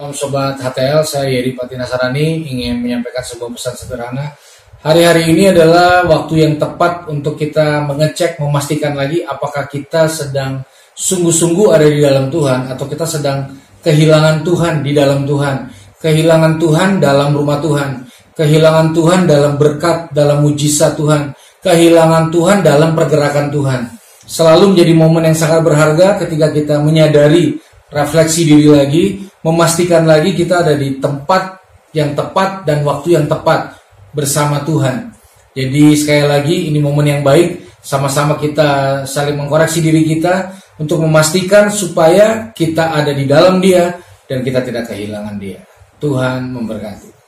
Salam Sobat HTL, saya Yeri Patina Sarani ingin menyampaikan sebuah pesan sederhana. Hari-hari ini adalah waktu yang tepat untuk kita mengecek, memastikan lagi apakah kita sedang sungguh-sungguh ada di dalam Tuhan atau kita sedang kehilangan Tuhan di dalam Tuhan. Kehilangan Tuhan dalam rumah Tuhan. Kehilangan Tuhan dalam berkat, dalam mujizat Tuhan. Kehilangan Tuhan dalam pergerakan Tuhan. Selalu menjadi momen yang sangat berharga ketika kita menyadari refleksi diri lagi, memastikan lagi kita ada di tempat yang tepat dan waktu yang tepat bersama Tuhan. Jadi sekali lagi ini momen yang baik sama-sama kita saling mengkoreksi diri kita untuk memastikan supaya kita ada di dalam Dia dan kita tidak kehilangan Dia. Tuhan memberkati.